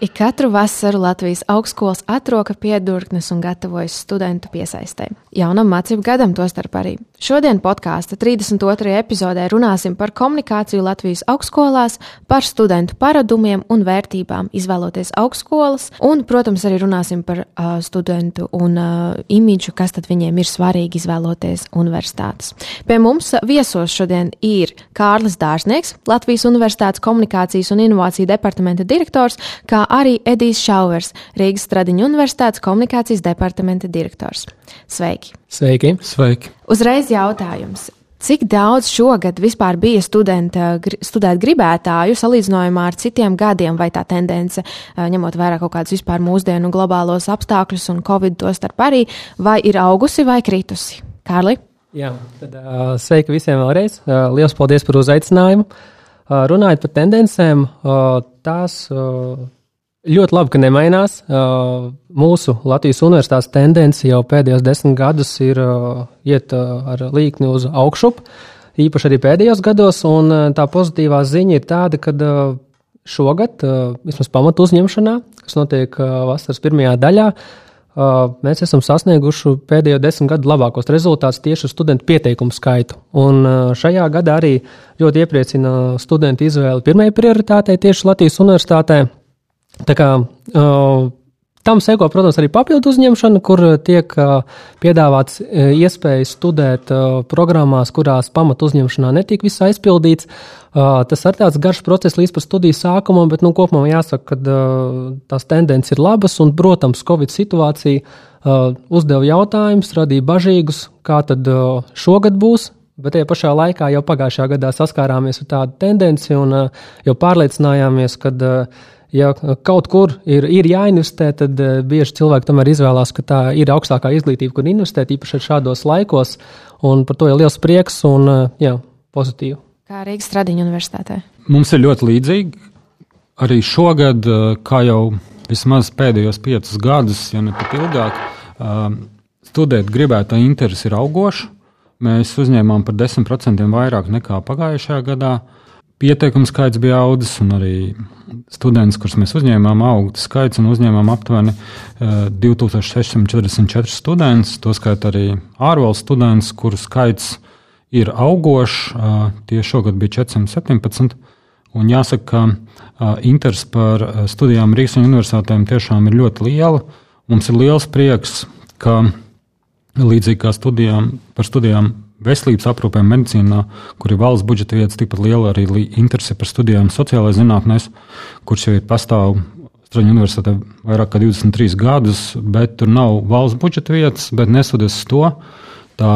Ik katru vasaru Latvijas augstskolas atroka piedurknes un gatavojas studentu piesaistē. Jaunam mācību gadam tostarp arī. Šodien podkāsta 32. epizodē runāsim par komunikāciju Latvijas augstskolās, par studentu paradumiem un vērtībām, izvēloties augstskolas, un, protams, arī runāsim par uh, studentu un uh, imidžu, kas tad viņiem ir svarīgi izvēloties universitātes. Pie mums viesos šodien ir Kārlis Dārznieks, Latvijas Universitātes komunikācijas un inovāciju departamenta direktors, kā arī Edijs Šauvers, Rīgas Stradiņu Universitātes komunikācijas departamenta direktors. Sveiki! Sveiki! Sveiki! Uzreiz jautājums. Cik daudz šogad vispār bija studenta, studēt gribētāju salīdzinājumā ar citiem gadiem, vai tā tendence, ņemot vērā kaut kādus vispār mūsdienu globālos apstākļus un covid to starp arī, vai ir augusi vai kritusi? Kārli? Jā, tad uh, sveiki visiem vēlreiz. Uh, Lielas paldies par uzaicinājumu. Uh, runājot par tendencēm, uh, tās uh, Ļoti labi, ka nemainās. Mūsu Latvijas universitātes tendence jau pēdējos desmit gadus ir iet ar līkni uz augšu, īpaši arī pēdējos gados. Tā pozitīvā ziņa ir tāda, ka šogad, vismaz pamatu uzņemšanā, kas notiek vasaras pirmajā daļā, mēs esam sasnieguši pēdējo desmit gadu labākos rezultātus tieši uz studentu pieteikumu skaitu. Un šajā gadā arī ļoti iepriecina studentu izvēle pirmajai prioritātei tieši Latvijas universitātē. Tā kā, uh, tam seko, protams, arī papildu uzņemšana, kur tiek uh, piedāvāts uh, iespējas studēt uh, programmās, kurās pamatu uzņemšanā netiek viss aizpildīts. Tas ir tāds garš process līdz pat studiju sākumam, bet nu, kopumā jāsaka, ka tās tendences ir labas un, protams, Covid situācija uzdeva jautājumus, radīja bažīgus, kā tad šogad būs. Bet tajā pašā laikā jau pagājušajā gadā saskārāmies ar tādu tendenci un uh, jau pārliecinājāmies, ka uh, ja kaut kur ir, ir jāinvestē, tad uh, bieži cilvēki tomēr izvēlās, ka tā ir augstākā izglītība, kur investēt, īpaši šādos laikos. Un par to ir liels prieks un uh, jā, pozitīvi. Kā Rīgas Stradiņa universitātē? Mums ir ļoti līdzīgi. Arī šogad, uh, kā jau vismaz pēdējos piecus gadus, ja ne pat ilgāk, studēt gribētā interese ir augoša. Mēs uzņēmām par 10% vairāk nekā pagājušajā gadā. Pieteikumu skaits bija audzis, un arī students, kurus mēs uzņēmām, auga skaits un uzņēmām aptuveni 2644 eh, studentus. Tostarp arī ārvalstu students, kuru skaits ir augošs. Eh, tieši šogad bija 417. Un jāsaka, ka eh, interese par studijām Rīgas universitātēm tiešām ir ļoti liela. Mums ir liels prieks, ka līdzīgi kā studijām, par studijām veselības aprūpē, medicīnā, kur ir valsts budžeta vietas, tikpat liela arī interese par studijām sociālajā zinātnēs, kurš jau ir pastāv Straņu universitātē vairāk kā 23 gadus, bet tur nav valsts budžeta vietas, bet nesoties to, tā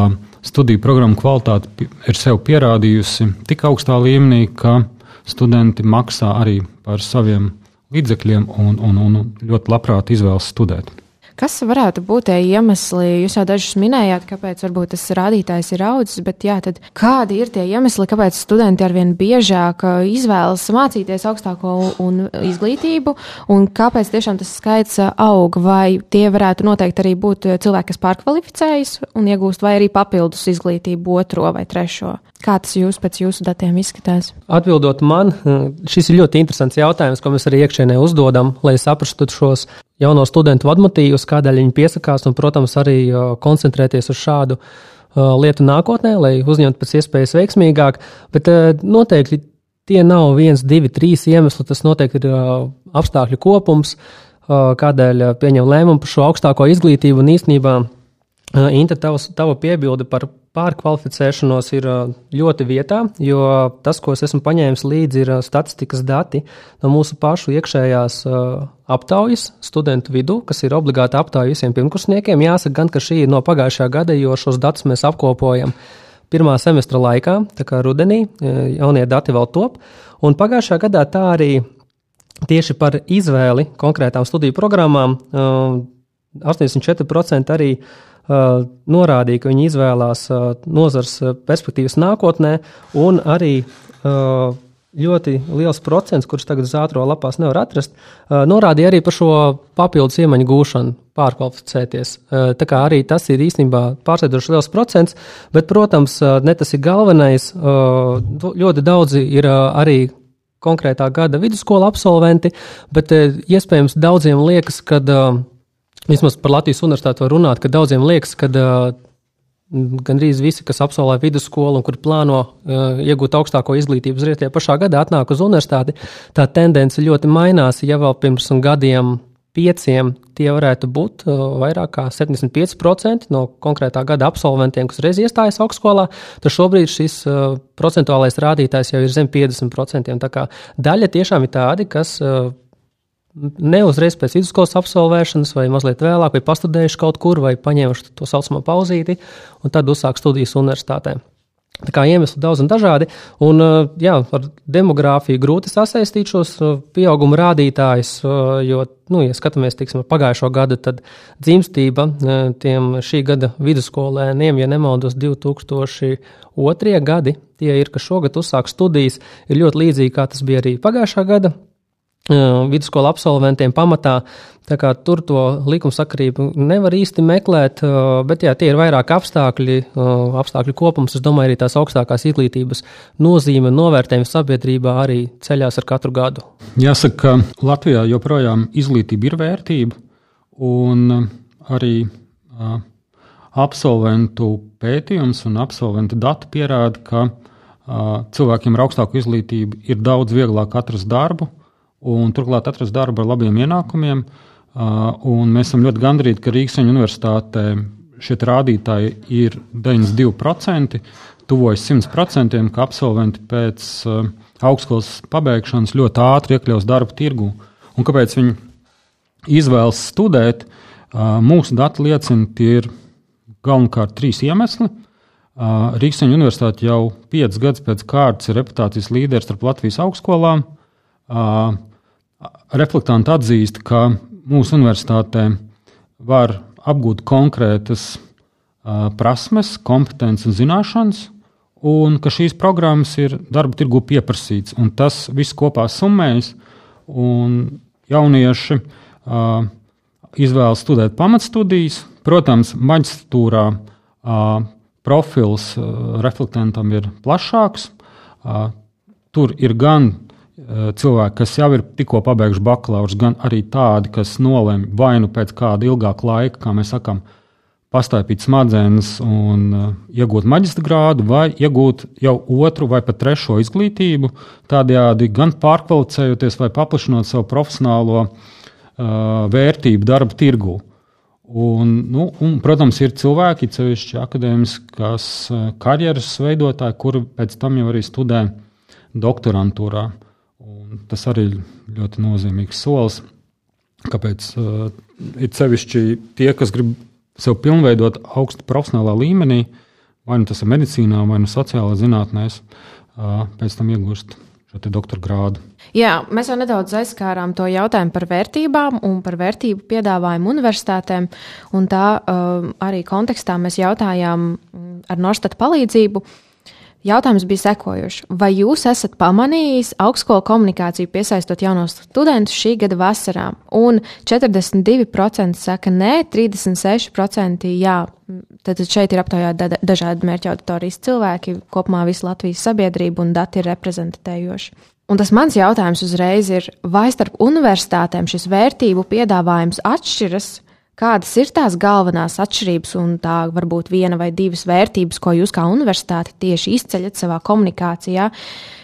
studiju programmu kvalitāte ir sev pierādījusi tik augstā līmenī, ka studenti maksā arī par saviem līdzekļiem un, un, un ļoti labprāt izvēlas studēt. Kas varētu būt tie iemesli? Jūs jau dažus minējāt, kāpēc varbūt tas rādītājs ir audzis, bet jā, tad kādi ir tie iemesli, kāpēc studenti arvien biežāk uh, izvēlas mācīties augstāko un izglītību, un kāpēc tiešām tas skaits uh, aug? Vai tie varētu noteikti arī būt uh, cilvēki, kas pārkvalificējas un iegūst, vai arī papildus izglītību otro vai trešo? Kā tas jūs pēc jūsu datiem izskatās? Atbildot man, šis ir ļoti interesants jautājums, ko mēs arī iekšēnē uzdodam, lai saprastu šos jauno studentu vadmotīvus, kādēļ viņi piesakās, un, protams, arī koncentrēties uz šādu lietu nākotnē, lai uzņemtu pēc iespējas veiksmīgāk. Bet noteikti tie nav viens, divi, trīs iemesli. Tas noteikti ir apstākļu kopums, kādēļ pieņem lēmumu par šo augstāko izglītību un īstenībā. Inta, tavs, tava piebilde par pārkvalificēšanos ir ļoti vietā, jo tas, ko es esmu paņēmis līdzi, ir statistikas dati no mūsu pašu iekšējās aptaujas studentu vidū, kas ir obligāti aptauja visiem pirmkursniekiem. Jāsaka, gan, ka šī ir no pagājušā gada, jo šos datus mēs apkopojam pirmā semestra laikā, tā kā rudenī jaunie dati vēl top. Un pagājušā gadā tā arī tieši par izvēli konkrētām studiju programmām 84% arī norādīja, ka viņi izvēlās nozars perspektīvas nākotnē, un arī ļoti liels procents, kurš tagad uz ātrā lapās nevar atrast, norādīja arī par šo papildus iemaņu gūšanu, pārkvalificēties. Tā kā arī tas ir īstenībā pārsteidzoši liels procents, bet, protams, ne tas ir galvenais. Ļoti daudzi ir arī konkrētā gada vidusskola absolventi, bet iespējams daudziem liekas, ka vismaz par Latvijas universitāti var runāt, ka daudziem liekas, ka gandrīz visi, kas absolvē vidusskolu un kur plāno uh, iegūt augstāko izglītību uzreiz tajā pašā gadā, atnāk uz universitāti, tā tendence ļoti mainās. Ja vēl pirms gadiem pieciem tie varētu būt uh, vairāk kā 75% no konkrētā gada absolventiem, kas reiz iestājas augstskolā, tad šobrīd šis uh, procentuālais rādītājs jau ir zem 50%. Tā kā daļa tiešām ir tādi, kas uh, ne uzreiz pēc vidusskolas absolvēšanas, vai mazliet vēlāk, vai pastudējuši kaut kur, vai paņēmuši to saucamo pauzīti, un tad uzsāk studijas universitātē. Tā kā iemesli daudz un dažādi, un jā, ar demogrāfiju grūti sasaistīt šos pieauguma rādītājus, jo, nu, ja skatāmies tiksim, pagājušo gadu, tad dzimstība tiem šī gada vidusskolēniem, ja nemaldos, 2002. gadi, tie ir, kas šogad uzsāk studijas, ir ļoti līdzīgi kā tas bija arī pagājušā gada vidusskola absolventiem pamatā. Tur to likumsakarību nevar īsti meklēt, bet jā, tie ir vairāk apstākļi, apstākļu kopums. Es domāju, arī tās augstākās izglītības nozīme un novērtējums sabiedrībā arī ceļās ar katru gadu. Jāsaka, ka Latvijā joprojām izglītība ir vērtība, un arī absolventu pētījums un absolventu dati pierāda, ka cilvēkiem ar augstāku izglītību ir daudz vieglāk atrast darbu un turklāt atrast darbu ar labiem ienākumiem. Mēs esam ļoti gandrīti, ka Rīgas Universitātē šie rādītāji ir 92%, tuvojas 100%, ka absolventi pēc augstskolas pabeigšanas ļoti ātri iekļaus darba tirgu. Un kāpēc viņi izvēlas studēt? Mūsu dati liecina, tie ir galvenokārt trīs iemesli. Rīgas Universitāte jau piecus gadus pēc kārtas ir reputācijas līderis starp Latvijas augstskolām reflektanti atzīst, ka mūsu universitātē var apgūt konkrētas prasmes, kompetences un zināšanas, un ka šīs programmas ir darba tirgu pieprasītas. Tas viss kopā summējas, un jaunieši uh, izvēlas studēt pamatstudijas. Protams, maģistrātūrā uh, profils uh, reflektantam ir plašāks. Uh, tur ir gan cilvēki, kas jau ir tikko pabeiguši bakalaura, gan arī tādi, kas nolēma vai nu pēc kāda ilgāka laika, kā mēs sakām, pastaipīt smadzenes un uh, iegūt maģistra grādu, vai iegūt jau otru vai pat trešo izglītību, tādējādi gan pārkvalificējoties vai paplašinot savu profesionālo uh, vērtību darba tirgū. Un, nu, un, protams, ir cilvēki, ceļšķi akadēmiskas karjeras veidotāji, kuri pēc tam jau arī studē doktorantūrā. Tas arī ir ļoti nozīmīgs solis. Kāpēc uh, ir sevišķi tie, kas grib sev pilnveidot augstu profesionālā līmenī, vai nu tas ir medicīnā, vai nu sociālā zinātnēs, uh, pēc tam iegūst šo doktora grādu. Jā, mēs jau nedaudz aizskārām to jautājumu par vērtībām un par vērtību piedāvājumu universitātēm. Tā uh, arī kontekstā mēs jautājām mm, ar Norstata palīdzību. Uh, Jautājums bija sekojošs. Vai jūs esat pamanījis augstskolu komunikāciju piesaistot jaunos studentus šī gada vasarā? Un 42% saka nē, 36% jā. Tad šeit ir aptaujāti dažādi mērķa auditorijas cilvēki, kopumā visa Latvijas sabiedrība un dati ir reprezentējoši. Un tas mans jautājums uzreiz ir, vai starp universitātēm šis vērtību piedāvājums atšķiras? Kādas ir tās galvenās atšķirības un tā varbūt viena vai divas vērtības, ko jūs kā universitāte tieši izceļat savā komunikācijā?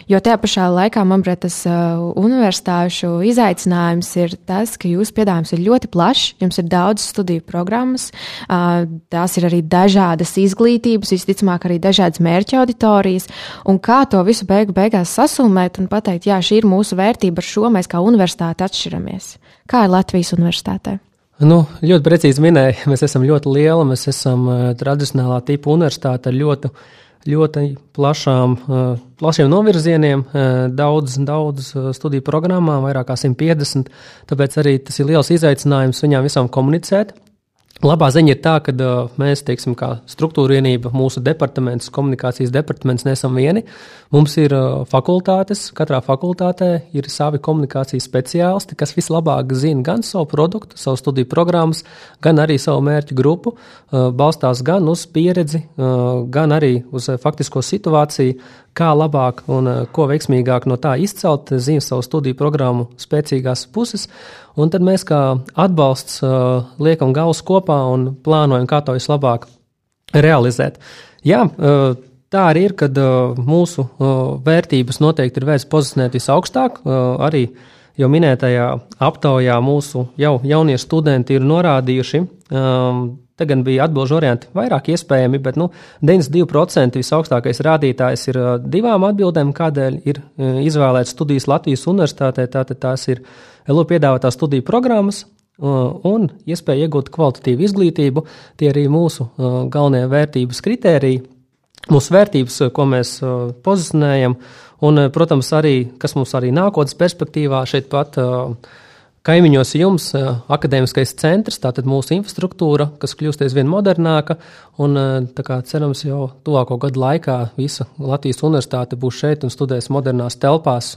Jo tajā pašā laikā, manuprāt, tas uh, universitāšu izaicinājums ir tas, ka jūsu piedāvājums ir ļoti plašs, jums ir daudz studiju programmas, uh, tās ir arī dažādas izglītības, visticamāk, arī dažādas mērķa auditorijas. Un kā to visu beigu beigās sasumēt un pateikt, jā, šī ir mūsu vērtība, ar šo mēs kā universitāte atšķiramies? Kā ir Latvijas universitātē? Nu, ļoti precīzi minēja, mēs esam ļoti liela, mēs esam uh, tradicionālā tipa universitāte ar ļoti ļoti plašām, plašiem novirzieniem, daudz, daudz studiju programmām, vairāk kā 150. Tāpēc arī tas ir liels izaicinājums viņām visām komunicēt. Labā ziņa ir tā, ka uh, mēs, teiksim, kā struktūra vienība, mūsu departaments, komunikācijas departaments, nesam vieni. Mums ir uh, fakultātes, katrā fakultātē ir savi komunikācijas speciālisti, kas vislabāk zina gan savu produktu, savu studiju programmas, gan arī savu mērķu grupu, uh, balstās gan uz pieredzi, gan arī uz faktisko situāciju, kā labāk un uh, ko veiksmīgāk no tā izcelt, zina savu studiju programmu spēcīgās puses. Un tad mēs kā atbalsts uh, liekam galvas kopā un plānojam, kā to vislabāk realizēt. Jā, uh, tā arī ir, kad mūsu vērtības noteikti ir vērts pozicionēt visaugstāk. Arī jau minētajā aptaujā mūsu jau jaunie studenti ir norādījuši. Te gan bija atbildžu varianti vairāk iespējami, bet nu, 92% visaugstākais rādītājs ir uh, divām atbildēm, kādēļ ir uh, izvēlēts studijas Latvijas universitātē. Tātad tās ir LO piedāvātās studiju programmas uh, un iespēja iegūt kvalitatīvu izglītību. Tie arī mūsu galvenie vērtības kritēriji, mūsu vērtības, ko mēs pozicionējam, un, protams, arī, kas mums arī nākotnes perspektīvā šeit pat Kaimiņos jums akadēmiskais centrs, tātad mūsu infrastruktūra, kas kļūst aizvien modernāka. Un, kā, cerams, jau tuvāko gadu laikā visa Latvijas universitāte būs šeit un studēs modernās telpās.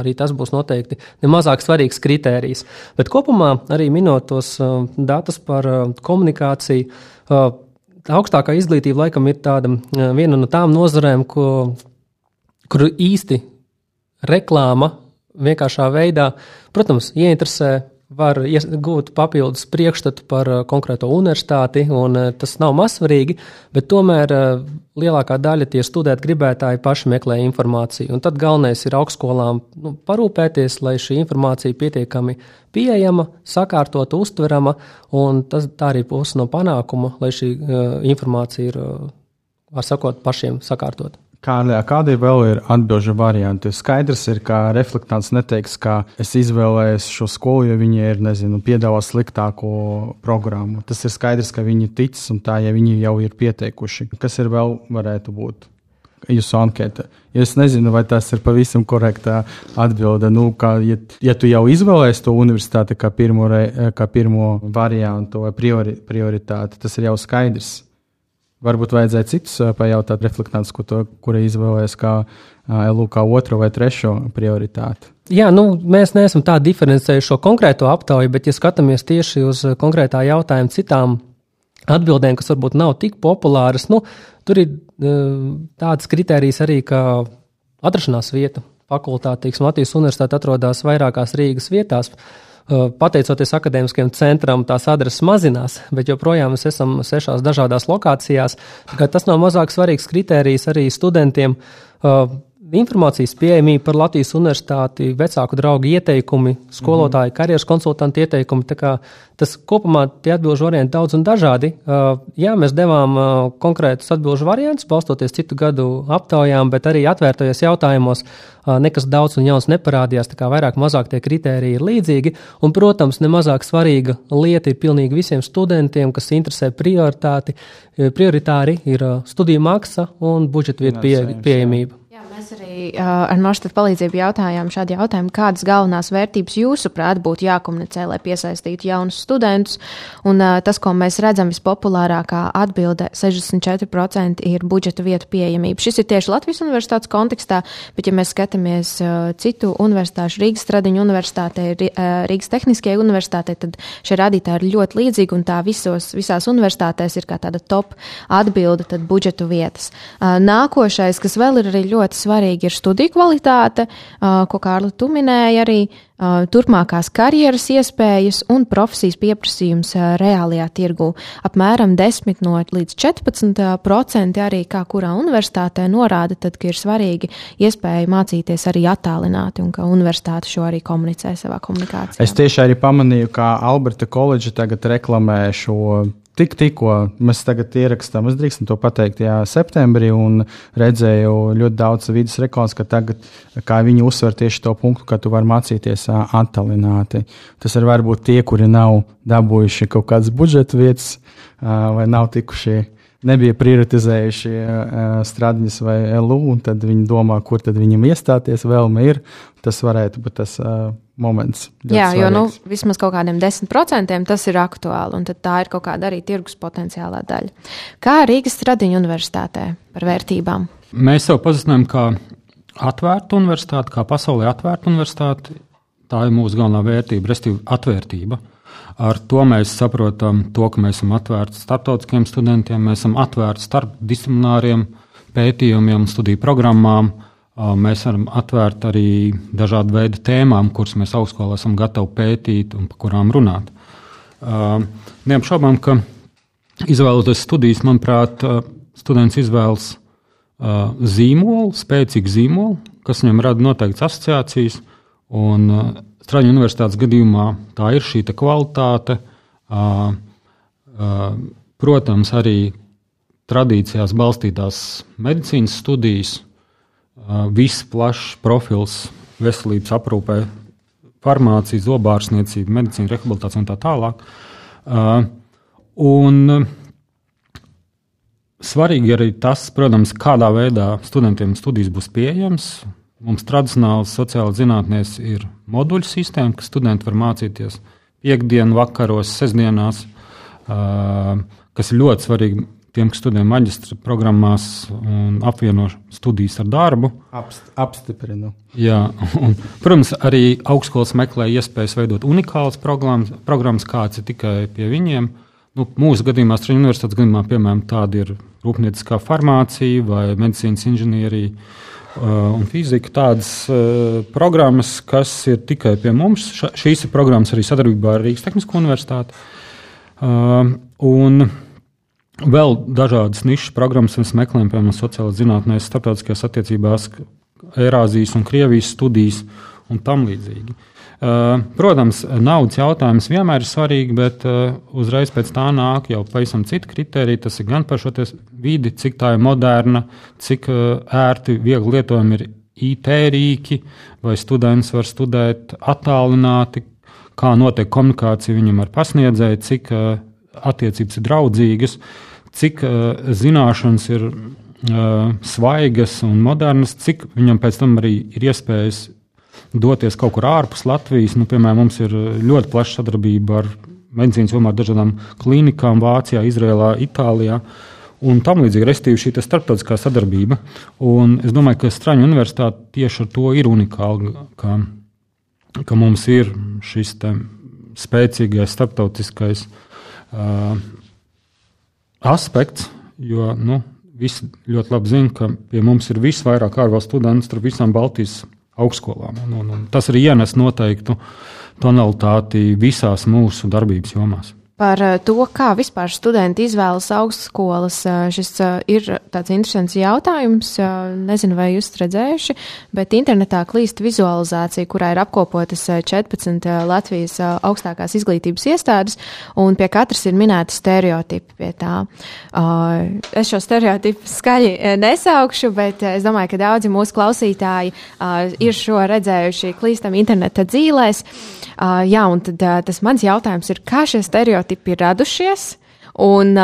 Arī tas būs noteikti nemazāk svarīgs kritērijs. Bet kopumā arī minot tos datus par komunikāciju. Augstākā izglītība laikam ir tāda, viena no tām nozarēm, ko, kur īsti reklāma vienkāršā veidā, protams, ieinteresē, var gūt papildus priekšstatu par uh, konkrēto universitāti, un uh, tas nav mazsvarīgi, bet tomēr uh, lielākā daļa tie studēt gribētāji paši meklē informāciju. Un tad galvenais ir augstskolām nu, parūpēties, lai šī informācija pietiekami pieejama, sakārtota, uztverama, un tas arī puse no panākuma, lai šī uh, informācija ir, uh, var sakot, pašiem sakārtota. Kārlijā, kādi vēl ir atbildžu varianti? Skaidrs ir, ka reflektants neteiks, ka es izvēlējos šo skolu, jo viņi ir, nezinu, piedāvā sliktāko programmu. Tas ir skaidrs, ka viņi tic un tā, ja viņi jau ir pieteikuši. Kas ir vēl varētu būt? Jūsu anketa. Ja es nezinu, vai tas ir pavisam korektā atbilde. Nu, kā, ja, ja tu jau izvēlējies to universitāti kā pirmo, kā pirmo variantu vai priori, prioritāti, tas ir jau skaidrs. Varbūt vajadzēja citus pajautāt, reflektants, ko kura izvēlēs kā LU kā otro vai trešo prioritāti. Jā, nu, mēs neesam tā diferencējuši šo konkrēto aptauju, bet, ja skatāmies tieši uz konkrētā jautājuma citām atbildēm, kas varbūt nav tik populāras, nu, tur ir tāds kriterijs arī, kā atrašanās vieta. Fakultāte, teiksim, Latvijas universitāte atrodas vairākās Rīgas vietās. Uh, pateicoties akadēmiskajam centram, tās adreses mazinās, bet joprojām mēs esam sešās dažādās lokācijās. Tas nav mazāk svarīgs kritērijs arī studentiem. Uh, informācijas pieejamība par Latvijas universitāti, vecāku draugu ieteikumi, skolotāju, karjeras konsultantu ieteikumi. Tas kopumā tie atbildžu varianti daudz un dažādi. Uh, jā, mēs devām uh, konkrētus atbildžu variantus, balstoties citu gadu aptaujām, bet arī atvērtajos jautājumos uh, nekas daudz un jauns neparādījās. Tā kā vairāk mazāk tie kritēriji ir līdzīgi. Un, protams, nemazāk svarīga lieta ir pilnīgi visiem studentiem, kas interesē prioritāti. Prioritāri ir studiju maksa un budžeta vietu pie, pieejamība. Mēs arī uh, ar Norstedu palīdzību jautājām šādu jautājumu, kādas galvenās vērtības jūsuprāt būtu jākomunicē, lai piesaistītu jaunus studentus. Un uh, tas, ko mēs redzam vispopulārākā atbilde, 64% ir budžeta vietu pieejamība. Šis ir tieši Latvijas universitātes kontekstā, bet ja mēs skatāmies uh, citu universitāšu, Rīgas Stradiņu universitātē, Rīgas Tehniskajai universitātei, tad šie rādītāji ir ļoti līdzīgi un tā visos, visās universitātēs ir kā tāda top atbilde, budžetu vietas. Uh, nākošais, kas vēl ir arī ļoti svarīgi, svarīgi ir studiju kvalitāte, ko Kārli tu minēji arī, turpmākās karjeras iespējas un profesijas pieprasījums reālajā tirgū. Apmēram 10 no līdz 14% arī kā kurā universitātē norāda, tad, ka ir svarīgi iespēja mācīties arī attālināti un ka universitāte šo arī komunicē savā komunikācijā. Es tieši arī pamanīju, ka Alberta koledža tagad reklamē šo Tik, tikko mēs tagad ierakstām, es drīkstam to pateikt, jā, septembrī, un redzēju ļoti daudz vidus reklāmas, ka tagad, kā viņi uzsver tieši to punktu, ka tu vari mācīties attālināti. Tas ir varbūt tie, kuri nav dabūjuši kaut kādas budžeta vietas vai nav tikuši nebija prioritizējuši strādņus vai LU, un tad viņi domā, kur tad viņam iestāties, vēlme ir. Tas varētu būt tas uh, moments. Jā, svarīgs. jo nu, vismaz kaut kādiem 10% tas ir aktuāli, un tā ir kaut kāda arī tirgus potenciālā daļa. Kā Rīgas Stradiņa universitātē par vērtībām? Mēs sev pazīstam kā atvērtu universitāti, kā pasaulē atvērtu universitāti. Tā ir mūsu galvenā vērtība, respektīvi, atvērtība. Uh, Ar to mēs saprotam, to, ka mēs esam atvērti starptautiskiem studentiem, mēs esam atvērti starpdisciplināriem pētījumiem, studiju programmām. Mēs varam atvērt arī dažādu veidu tēmām, kuras mēs augstskolā esam gatavi pētīt un par kurām runāt. Neapšaubām, ka izvēloties studijas, manuprāt, students izvēlas zīmolu, spēcīgu zīmolu, kas viņam rada noteiktas asociācijas. Un, Straņu universitātes gadījumā tā ir šī kvalitāte. Protams, arī tradīcijās balstītās medicīnas studijas, viss plašs profils veselības aprūpē, farmācija, zobārstniecība, medicīna, rehabilitācija un tā tālāk. Un svarīgi arī tas, protams, kādā veidā studentiem studijas būs pieejamas. Mums tradicionāli sociāli zinātnēs ir moduļu sistēma, ka studenti var mācīties piekdienu, vakaros, sestdienās, kas ir ļoti svarīgi tiem, kas studē maģistra programmās un apvieno studijas ar darbu. Apst, apstiprinu. Jā, un, protams, arī augstskolas meklē iespējas veidot unikālas programmas, programmas kāds ir tikai pie viņiem. Nu, mūsu gadījumā, Strunke universitātes gadījumā, piemēram, tāda ir rūpnieciskā farmācija vai medicīnas inženierija un fizika, tādas uh, programmas, kas ir tikai pie mums. Ša, šīs ir programmas arī sadarbībā ar Rīgas Tehnisko universitāti. Uh, un vēl dažādas nišas programmas mēs meklējam, piemēram, sociālās zinātnēs, starptautiskajās attiecībās, Eirāzijas un Krievijas studijas un tam līdzīgi. Eh, protams, naudas jautājums vienmēr ir svarīgs, bet eh, uzreiz pēc tā nāk jau pavisam citi kriteriji. Tas ir gan par šo vidi, cik tā ir moderna, cik eh, ērti, viegli lietojami ir IT rīki, vai students var studēt attālināti, kā notiek komunikācija viņam ar pasniedzēju, cik attiecības ir draudzīgas, cik zināšanas ir svaigas un modernas, cik viņam pēc tam arī ir iespējas doties kaut kur ārpus Latvijas. Nu, piemēram, mums ir ļoti plaša sadarbība ar medicīnas jomā dažādām klinikām Vācijā, Izrēlā, Itālijā. Un tam līdzīgi, respektīvi, šī starptautiskā sadarbība. Un es domāju, ka Straņu universitāte tieši ar to ir unikāla, ka, ka mums ir šis spēcīgais starptautiskais uh, aspekts, jo nu, visi ļoti labi zina, ka pie mums ir visvairāk ārvalstu studentu starp visām Baltijas augstskolām. Un, un, tas arī ienes noteiktu tonalitāti visās mūsu darbības jomās. Par eh, to, kā vispār studenti izvēlas augstskolas, eh, šis eh, ir tāds interesants jautājums. Nezinu, vai jūs redzējuši, bet internetā klīst vizualizācija, kurā ir apkopotas 14 Latvijas augstākās izglītības iestādes, un pie katras ir minēti stereotipi pie tā. Es šo stereotipu skaļi nesaukšu, bet es domāju, ka daudzi mūsu klausītāji ir šo redzējuši klīstam interneta dzīlēs. Jā, un tad tas mans jautājums ir, kā šie stereotipi stereotipi ir radušies un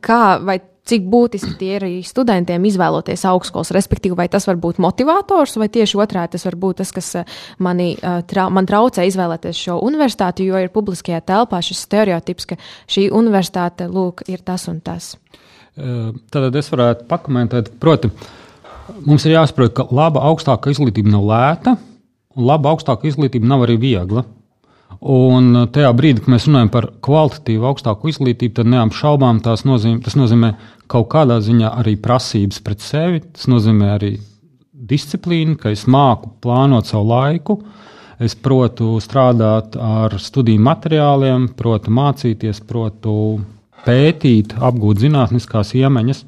kā vai cik būtiski tie ir arī studentiem izvēloties augstskolas, respektīvi, vai tas var būt motivators, vai tieši otrādi tas var būt tas, kas mani, trau, man traucē izvēlēties šo universitāti, jo ir publiskajā telpā šis stereotips, ka šī universitāte, lūk, ir tas un tas. Tad es varētu pakomentēt, proti, mums ir jāsaprot, ka laba augstāka izglītība nav lēta, un laba augstāka izglītība nav arī viegla. Un uh, tajā brīdī, kad mēs runājam par kvalitatīvu augstāku izglītību, tad neapšaubām nozīmē, tas nozīmē kaut kādā ziņā arī prasības pret sevi. Tas nozīmē arī disciplīnu, ka es māku plānot savu laiku, es protu strādāt ar studiju materiāliem, protu mācīties, protu pētīt, apgūt zinātniskās iemaņas.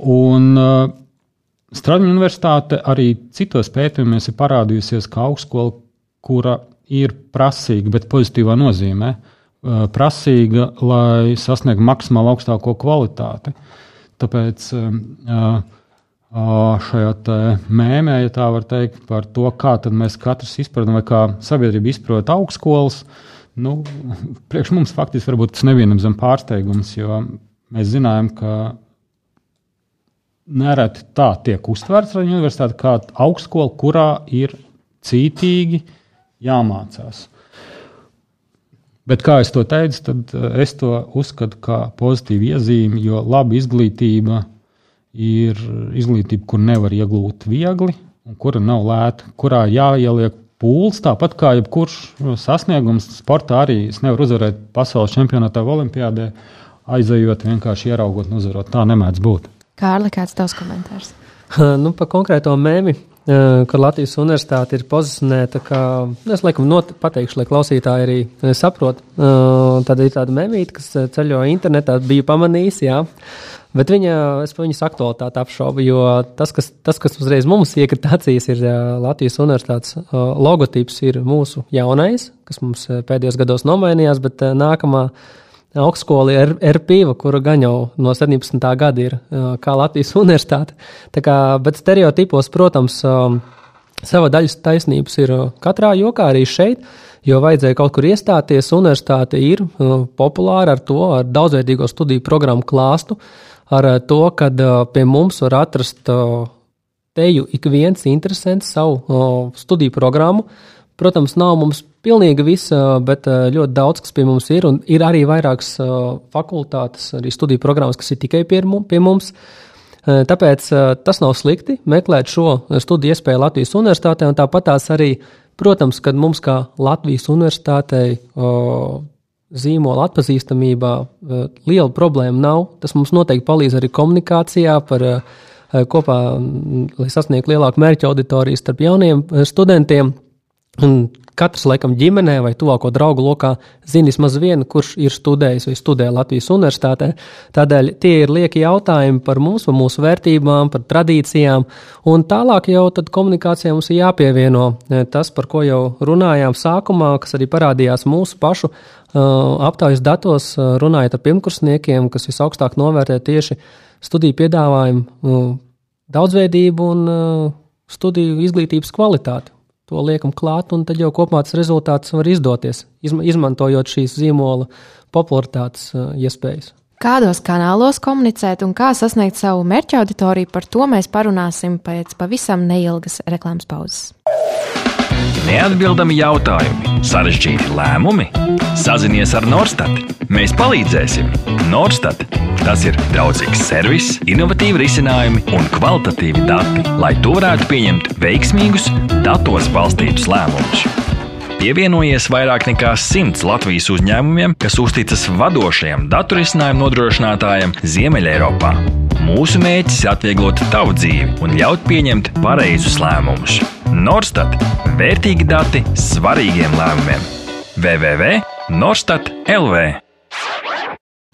Un, uh, Stradiņa universitāte arī citos pētījumos ir parādījusies kā augstskola, kura ir prasīga, bet pozitīvā nozīmē. Prasīga, lai sasniegtu maksimāli augstāko kvalitāti. Tāpēc šajā mēmē, ja tā var teikt, par to, kā mēs katrs izprotam, vai kā sabiedrība izprot augstskolas, nu, priekš mums faktiski varbūt tas nevienam zem pārsteigums, jo mēs zinājām, ka nereti tā tiek uztverts ar universitāti kā augstskola, kurā ir cītīgi jāmācās. Bet, kā jau teicu, tad eh, es to uzskatu par pozitīvu iezīmi, jo laba izglītība ir izglītība, kur nevar iegūt viegli, un kura nav lēta, kurā jāieliek pūles. Tāpat kā jebkurš sasniegums sportā, arī es nevaru uzvarēt pasaules čempionātā, olimpiādē, aizejot vienkārši ieraugot un uzvarot. Tā nemēdz būt. Kārli, kāds tavs komentārs? nu, par konkrēto mēmiju ka Latvijas universitāte ir pozicionēta, kā nu, es laikam not, pateikšu, lai klausītāji arī saprot. Tad ir tāda memīte, kas ceļo internetā, bija pamanījis, jā. Bet viņa, es viņas aktualitāti apšaubu, jo tas, kas, tas, kas uzreiz mums iekrita acīs, ir Latvijas universitātes logotips, ir mūsu jaunais, kas mums pēdējos gados nomainījās, bet nākamā augstskola ir RPIVA, kura gan jau no 17. gada ir kā Latvijas universitāte. Tā kā, bet stereotipos, protams, sava daļas taisnības ir katrā jokā, arī šeit, jo vajadzēja kaut kur iestāties. Universitāte ir populāra ar to, ar daudzveidīgo studiju programmu klāstu, ar to, ka pie mums var atrast teju ik viens interesants savu studiju programmu. Protams, nav mums pilnīgi visa, bet eh, ļoti daudz, kas pie mums ir. Un ir arī vairākas eh, fakultātes, arī studiju programmas, kas ir tikai pie mums. Eh, tāpēc tas nav slikti meklēt šo studiju iespēju Latvijas universitātē, un tāpat tās arī, protams, kad mums kā Latvijas universitātei zīmola atpazīstamībā liela problēma nav. Tas mums noteikti palīdz arī komunikācijā par kopā, lai sasniegtu lielāku mērķu auditoriju starp jauniem studentiem. Un katrs, laikam, ģimenē vai tuvāko draugu lokā zina vismaz vienu, kurš ir studējis vai studē Latvijas universitātē. Tādēļ tie ir lieki jautājumi par mums, par mūsu vērtībām, par tradīcijām. Un tālāk jau komunikācijā mums ir jāpievieno e, tas, par ko jau runājām sākumā, kas arī parādījās mūsu pašu uh, aptaujas datos, uh, runājot ar pirmkursniekiem, kas visaugstāk novērtē tieši studiju piedāvājumu, daudzveidību un studiju izglītības kvalitāti to liekam klāt, un tad jau kopumā tas rezultāts var izdoties, izmantojot šīs zīmola popularitātes uh, iespējas. Kādos kanālos komunicēt un kā sasniegt savu mērķa auditoriju, par to mēs parunāsim pēc pavisam neilgas reklāmas pauzes. Neatbildami jautājumi, sarežģīti lēmumi. Sazinies ar Norstat. Mēs palīdzēsim. Norstat Tas ir draudzīgs servis, innovatīvi risinājumi un kvalitatīvi dati, lai tu varētu pieņemt veiksmīgus, datos balstītus lēmumus. Pievienojies vairāk nekā simts Latvijas uzņēmumiem, kas uzticas vadošajam datorisinājumu nodrošinātājam Ziemeļeiropā. Mūsu mērķis ir atvieglot tavu dzīvi un ļaut pieņemt pareizus lēmumus. Norstat - vērtīgi dati svarīgiem lēmumiem. www.norstat LV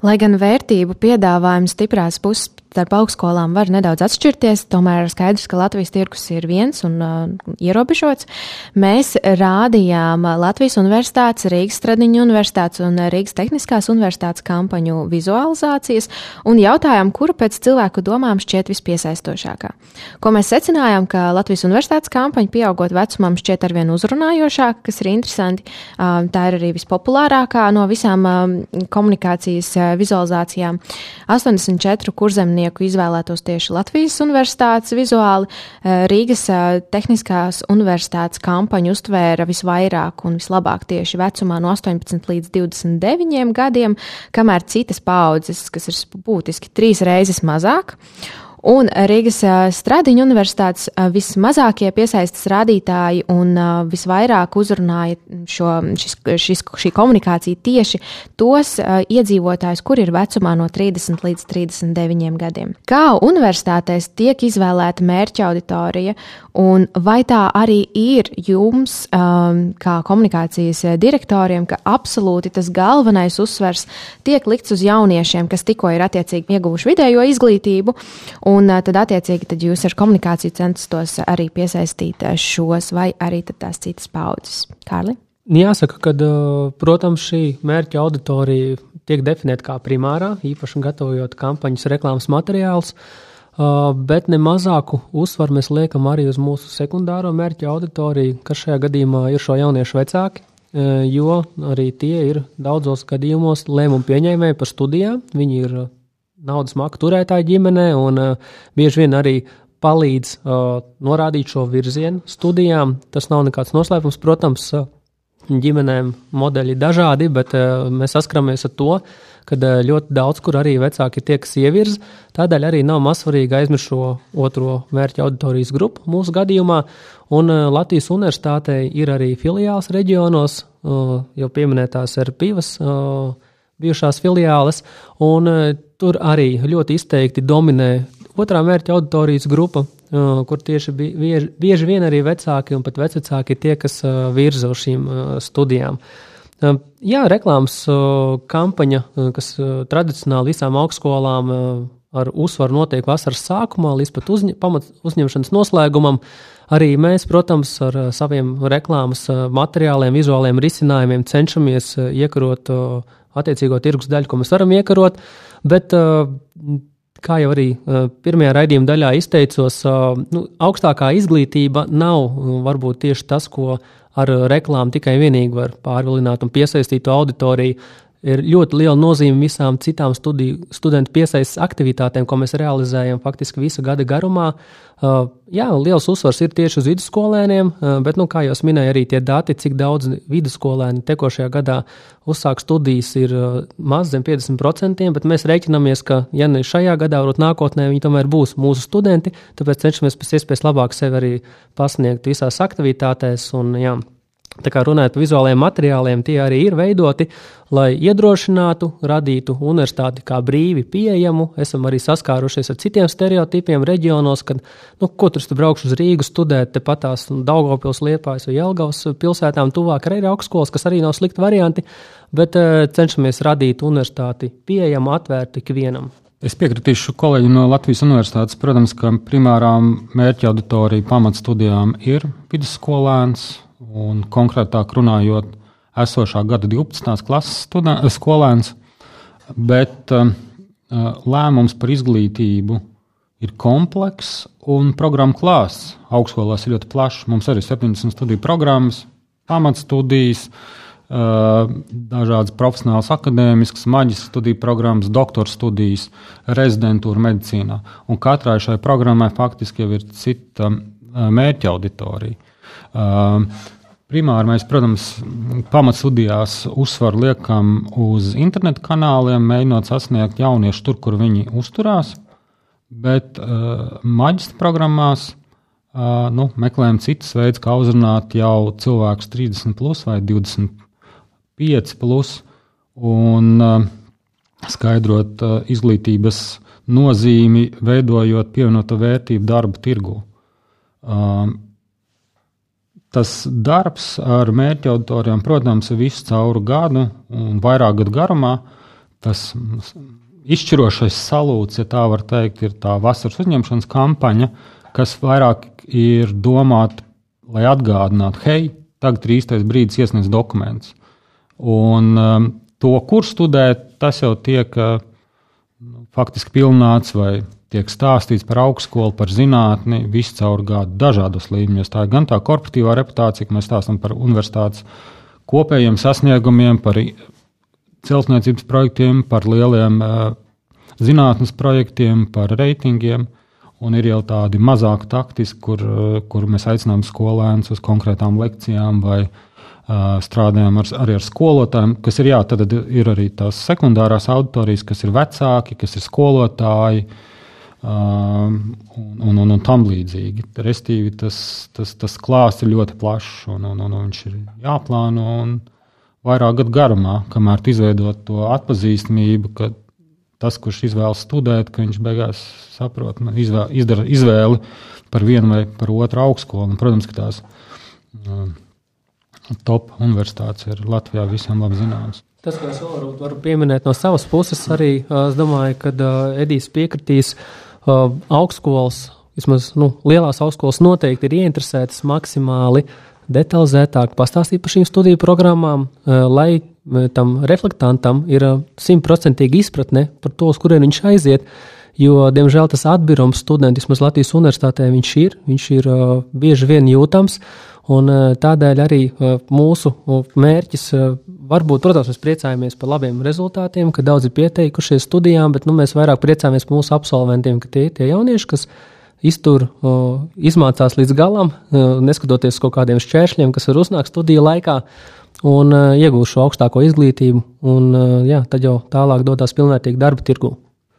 Lai gan vērtību piedāvājums stiprās puses starp augstskolām var nedaudz atšķirties, tomēr skaidrs, ka Latvijas tirgus ir viens un uh, ierobežots. Mēs rādījām Latvijas Universitātes, Rīgas Stradiņu Universitātes un Rīgas Tehniskās Universitātes kampaņu vizualizācijas un jautājām, kura pēc cilvēku domām šķiet vispiesaistošākā. Ko mēs secinājām, ka Latvijas Universitātes kampaņa pieaugot vecumam šķiet arvien uzrunājošāka, kas ir interesanti. Uh, tā ir arī vispopulārākā no visām um, komunikācijas uh, vizualizācijām. 84 kurzemnieku izvēlētos tieši Latvijas universitātes vizuāli. Eh, Rīgas eh, Tehniskās universitātes kampaņu uztvēra visvairāk un vislabāk tieši vecumā no 18 līdz 29 gadiem, kamēr citas paudzes, kas ir būtiski trīs reizes mazāk. Un Rīgas Stradiņa universitātes vismazākie piesaistas rādītāji un visvairāk uzrunāja šo, šis, šis, šī komunikācija tieši tos iedzīvotājus, kur ir vecumā no 30 līdz 39 gadiem. Kā universitātēs tiek izvēlēta mērķa auditorija un vai tā arī ir jums, kā komunikācijas direktoriem, ka absolūti tas galvenais uzsvers tiek likts uz jauniešiem, kas tikko ir attiecīgi ieguvuši vidējo izglītību. Un Un tad, attiecīgi, tad jūs ar komunikāciju centastos arī piesaistīt šos vai arī tās citas paudzes. Kārli? Jāsaka, ka, protams, šī mērķa auditorija tiek definēta kā primārā, īpaši gatavojot kampaņas reklāmas materiālus, bet ne mazāku uzsvaru mēs liekam arī uz mūsu sekundāro mērķa auditoriju, kas šajā gadījumā ir šo jauniešu vecāki, jo arī tie ir daudzos gadījumos lēmumu pieņēmēji par studijām. Viņi ir naudas maku turētāju ģimenē, un bieži vien arī palīdz norādīt šo virzienu studijām. Tas nav nekāds noslēpums, protams, ģimenēm modeļi dažādi, bet mēs saskaramies ar to, kad ļoti daudz, kur arī vecāki tie, kas ievirza, tādēļ arī nav mazsvarīgi aizmirst šo otro mērķa auditorijas grupu mūsu gadījumā. Un Latvijas universitātei ir arī filiāls reģionos, jau pieminētās ir pivas bijušās filiāles, un tur arī ļoti izteikti dominē otrā mērķa auditorijas grupa, kur tieši bieži, bieži vien arī vecāki un pat vecāki ir tie, kas virza uz šīm studijām. Jā, reklāmas kampaņa, kas tradicionāli visām augstskolām ar uzsvaru notiek vasaras sākumā līdz pat uzņ uzņemšanas noslēgumam. Arī mēs, protams, ar saviem reklāmas materiāliem, vizuāliem risinājumiem cenšamies iekarot attiecīgo tirgus daļu, ko mēs varam iekarot, bet kā jau arī pirmajā raidījuma daļā izteicos, nu, augstākā izglītība nav varbūt tieši tas, ko ar reklāmu tikai vienīgi var pārvilināt un piesaistīt to auditoriju. Ir ļoti liela nozīme visām citām studiju, studentu piesaistes aktivitātēm, ko mēs realizējam faktiski visu gada garumā. Uh, jā, liels uzsvars ir tieši uz vidusskolēniem, uh, bet, nu, kā jau minēju, arī tie dati, cik daudz vidusskolēni tekošajā gadā uzsāk studijas, ir uh, maz zem 50%, bet mēs reiķinamies, ka, ja ne šajā gadā, varbūt nākotnē viņi tomēr būs mūsu studenti, tāpēc cenšamies pēc iespējas labāk sevi arī pasniegt visās aktivitātēs. Un, jā, Tā kā runājot par vizuālajiem materiāliem, tie arī ir veidoti, lai iedrošinātu, radītu universitāti kā brīvi pieejamu. Esam arī saskārušies ar citiem stereotipiem reģionos, kad, nu, ko tur braukšu uz Rīgu studēt, tepat tās Daugopils, Liepājas vai Jelgavas pilsētām tuvāk arī ir augstskolas, kas arī nav slikti varianti, bet uh, cenšamies radīt universitāti pieejamu, atvērtu ikvienam. Es piekritīšu kolēģim no Latvijas Universitātes. Protams, ka primārā mērķa auditorija pamatstudijām ir vidusskolēns, un konkrētāk runājot, esošā gada 12. klases student, skolēns, bet uh, lēmums par izglītību ir komplekss un programmu klāsts. Augstskolās ir ļoti plašs. Mums arī ir 70 studiju programmas, pamatstudijas, uh, dažādas profesionālas, akadēmiskas, maģistra studiju programmas, doktora studijas, rezidentūra medicīnā. Un katrai šai programmai faktiski jau ir cita uh, mērķa auditorija. Uh, Primāri mēs, protams, pamatstudijās uzsvaru liekam uz internetu kanāliem, mēģinot sasniegt jauniešus tur, kur viņi uzturās. Bet uh, maģistra programmās uh, nu, meklējam citas veids, kā uzrunāt jau cilvēkus 30 plus vai 25 plus un uh, skaidrot uh, izglītības nozīmi, veidojot pievienoto vērtību darba tirgu. Uh, Tas darbs ar mērķa auditoriem, protams, visu cauru gadu un vairāk gadu garumā. Tas izšķirošais salūts, ja tā var teikt, ir tā vasaras uzņemšanas kampaņa, kas vairāk ir domāta, lai atgādinātu, hei, tagad ir īstais brīdis iesniegt dokumentus. Un um, to, kur studēt, tas jau tiek uh, faktiski pilnāts vai tiek stāstīts par augstskolu, par zinātni, visu caur gadu, dažādos līmeņos. Tā ir gan tā korporatīvā reputācija, ka mēs stāstām par universitātes kopējiem sasniegumiem, par celtniecības projektiem, par lieliem zinātnes projektiem, par reitingiem. Un ir jau tādi mazāk taktiski, kur, kur mēs aicinām skolēnus uz konkrētām lekcijām vai strādājam ar, arī ar skolotājiem, kas ir, jā, ir arī tās sekundārās auditorijas, kas ir vecāki, kas ir skolotāji, uh, un, un, un, un tam līdzīgi. Restīvi tas, tas, tas klāsts ir ļoti plašs un, un, un viņš ir jāplāno un vairāk gadu garumā, kamēr izveidot to atpazīstamību, ka tas, kurš izvēlas studēt, ka viņš beigās saprot, nu, izvēl, izdara izvēli par vienu vai par otru augstskolu. Un, protams, ka tās um, top universitātes ir Latvijā visiem labi zināmas. Tas, ko es varu, varu pieminēt no savas puses, arī es domāju, ka uh, Edijs piekritīs uh, uh, augstskolas, vismaz nu, lielās augstskolas noteikti ir ieinteresētas maksimāli detalizētāk pastāstīt par šīm studiju programmām, uh, lai uh, tam reflektantam ir uh, simtprocentīga izpratne par to, uz kurien viņš aiziet. Jo, diemžēl, tas atbīrums studentiem, vismaz Latvijas universitātē, viņš ir, viņš ir uh, bieži vien jūtams. Un, uh, tādēļ arī uh, mūsu mērķis varbūt, protams, mēs priecājamies par labiem rezultātiem, ka daudzi pieteikušies studijām, bet nu, mēs vairāk priecājamies par mūsu absolventiem, ka tie ir tie jaunieši, kas iztur, izmācās līdz galam, neskatoties uz kaut kādiem šķēršļiem, kas var uznākt studiju laikā, un iegūst šo augstāko izglītību, un jā, tad jau tālāk dodas pilnvērtīgi darba tirgū.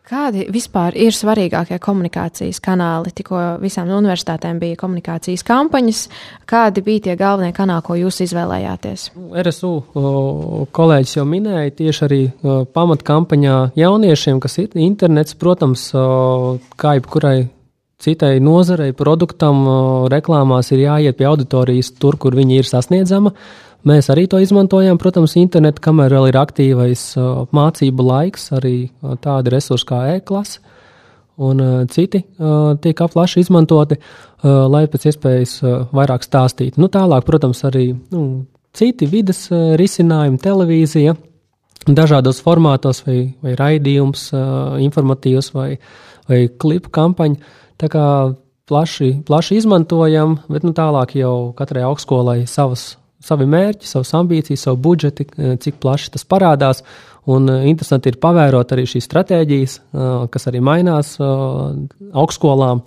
Kādi vispār ir svarīgākie komunikācijas kanāli? Tikko visām universitātēm bija komunikācijas kampaņas. Kādi bija tie galvenie kanāli, ko jūs izvēlējāties? RSU kolēģis jau minēja tieši arī pamatkampaņā jauniešiem, kas ir internets, protams, kā jebkurai citai nozarei, produktam, reklāmās ir jāiet pie auditorijas tur, kur viņi ir sasniedzama. Mēs arī to izmantojam, protams, internetu, kamēr vēl ir aktīvais mācību laiks, arī tādi resursi kā e-klase un citi tiek plaši izmantoti, lai pēc iespējas vairāk stāstītu. Nu, tālāk, protams, arī nu, citi vidas risinājumi, televīzija, dažādos formātos, vai, vai raidījums, informatīvs vai, vai klipu kampaņa. Tā kā plaši, plaši izmantojam, bet nu, tālāk jau katrai augstskolai savas savi mērķi, savas ambīcijas, savu budžeti, eh, cik plaši tas parādās. Un eh, interesanti ir pavērot arī šīs stratēģijas, eh, kas arī mainās augstskolām.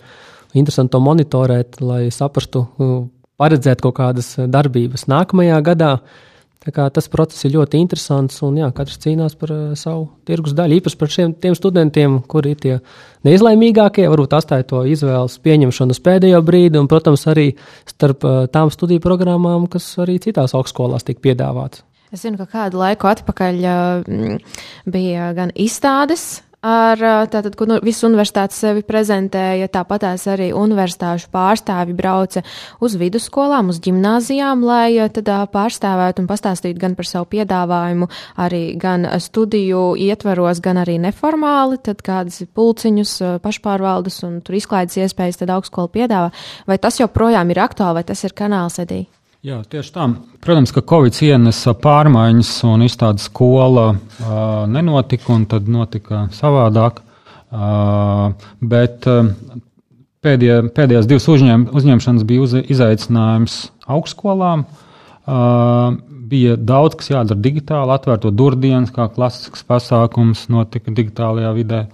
Interesanti to monitorēt, lai saprastu, paredzēt kaut kādas darbības nākamajā gadā. Tas process ir ļoti interesants, un jā, katrs cīnās par uh, savu tirgus daļu. Īpaši par šiem studentiem, kuri ir tie neizlaimīgākie, varbūt atstāja to izvēles pieņemšanu uz pēdējo brīdi, un, protams, arī starp uh, tām studiju programmām, kas arī citās augstskolās tiek piedāvātas. Es zinu, ka kādu laiku atpakaļ uh, bija gan izstādes ar tātad, kur nu, visas universitātes sevi prezentēja. Tāpatās arī universitāšu pārstāvi brauca uz vidusskolām, uz gimnāzijām, lai tad pārstāvētu un pastāstītu gan par savu piedāvājumu, arī gan studiju ietvaros, gan arī neformāli, tad kādas pulciņus, pašpārvaldes un tur izklaides iespējas tad augstskola piedāvā. Vai tas joprojām ir aktuāli, vai tas ir kanāls edī? Jā, tieši tā. Protams, ka Covid ienesa pārmaiņas un izstādes skola uh, nenotika, un tad notika savādāk. Uh, bet uh, pēdējie, pēdējās divas uzņem, uzņemšanas bija uz, izaicinājums augstskolām. Uh, bija daudz, kas jādara digitāli, atvērto durdienas, kā klasisks pasākums, notika digitālajā vidē.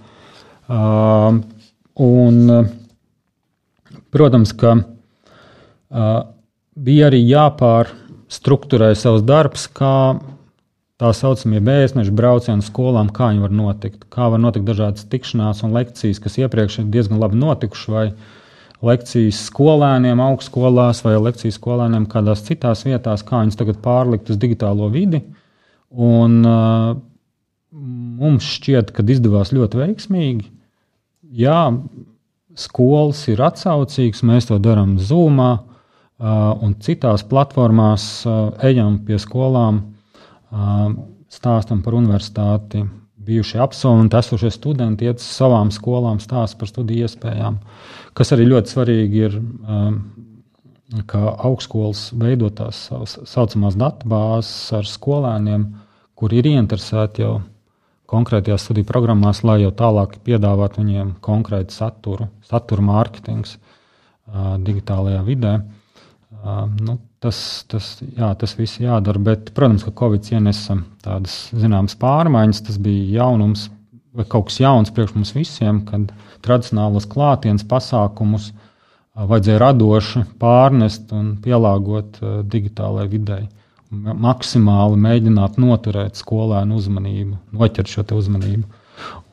Uh, un, protams, ka uh, bija arī jāpārstruktūrē savs darbs, kā tā saucamie bēsnešu braucieni skolām, kā viņi var notikt. Kā var notikt dažādas tikšanās un lekcijas, kas iepriekš ir diezgan labi notikušas, vai lekcijas skolēniem augstskolās, vai lekcijas skolēniem kādās citās vietās, kā viņas tagad pārlikt uz digitālo vidi. Un, uh, mums šķiet, ka izdevās ļoti veiksmīgi. Jā, skolas ir atsaucīgas, mēs to darām Zoomā. Uh, un citās platformās uh, ejam pie skolām, uh, stāstam par universitāti. Bijušie absolventi, esošie studenti iet uz savām skolām, stāsta par studiju iespējām. Kas arī ļoti svarīgi ir, um, ka augstskolas veido tās saucamās datubāzes ar skolēniem, kuri ir ieinteresēti jau konkrētajās studiju programmās, lai jau tālāk piedāvātu viņiem konkrētu saturu, satura mārketings digitālajā vidē. Nu, tas, tas, jā, tas viss jādara, bet, protams, ka Covid ienesa tādas zināmas pārmaiņas. Tas bija jaunums vai kaut kas jauns priekš mums visiem, kad tradicionālos klātienes pasākumus vajadzēja radoši pārnest un pielāgot digitālajai videi. Maksimāli mēģināt noturēt skolēnu uzmanību, noķert šo uzmanību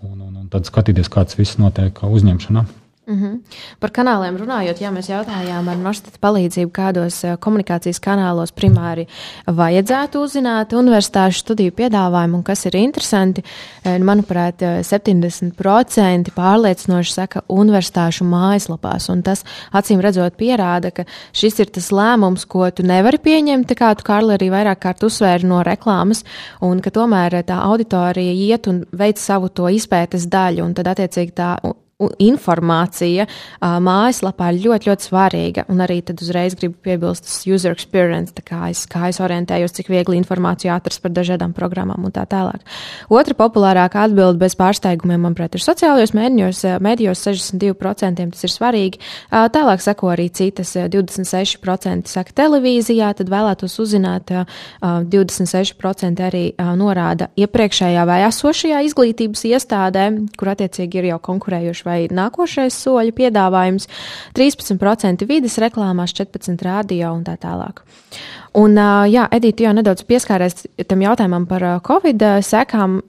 un, un, un tad skatīties, kāds viss notiek uzņemšanā. Mm -hmm. Par kanāliem runājot, jā, mēs jautājām ar Norstas palīdzību, kādos eh, komunikācijas kanālos primāri vajadzētu uzzināt universitāšu studiju piedāvājumu un kas ir interesanti. Eh, manuprāt, 70% eh, pārliecinoši saka universitāšu mājaslapās, un tas acīm redzot pierāda, ka šis ir tas lēmums, ko tu nevari pieņemt, kā tu, Kārli, arī vairāk kārt uzsvēri no reklāmas, un ka tomēr tā auditorija iet un veic savu to izpētes daļu, un tad attiecīgi tā informācija mājaslapā ir ļoti, ļoti svarīga. Un arī tad uzreiz gribu piebilst, tas user experience, kā es, kā es orientējos, cik viegli informāciju atrast par dažādām programmām un tā tālāk. Otra populārākā atbilde bez pārsteigumiem, manuprāt, ir sociālajos mēdījos, mēdījos 62% tas ir svarīgi. Tālāk seko arī citas 26% saka televīzijā, tad vēlētos uzzināt, uh, 26% arī norāda iepriekšējā vai esošajā izglītības iestādē, kur attiecīgi ir jau konkurējuši vai nākošais soļu piedāvājums, 13% vidas reklāmās, 14% radio un tā tālāk. Un, jā, Edita, jau nedaudz pieskāries tam jautājumam par Covid sekām.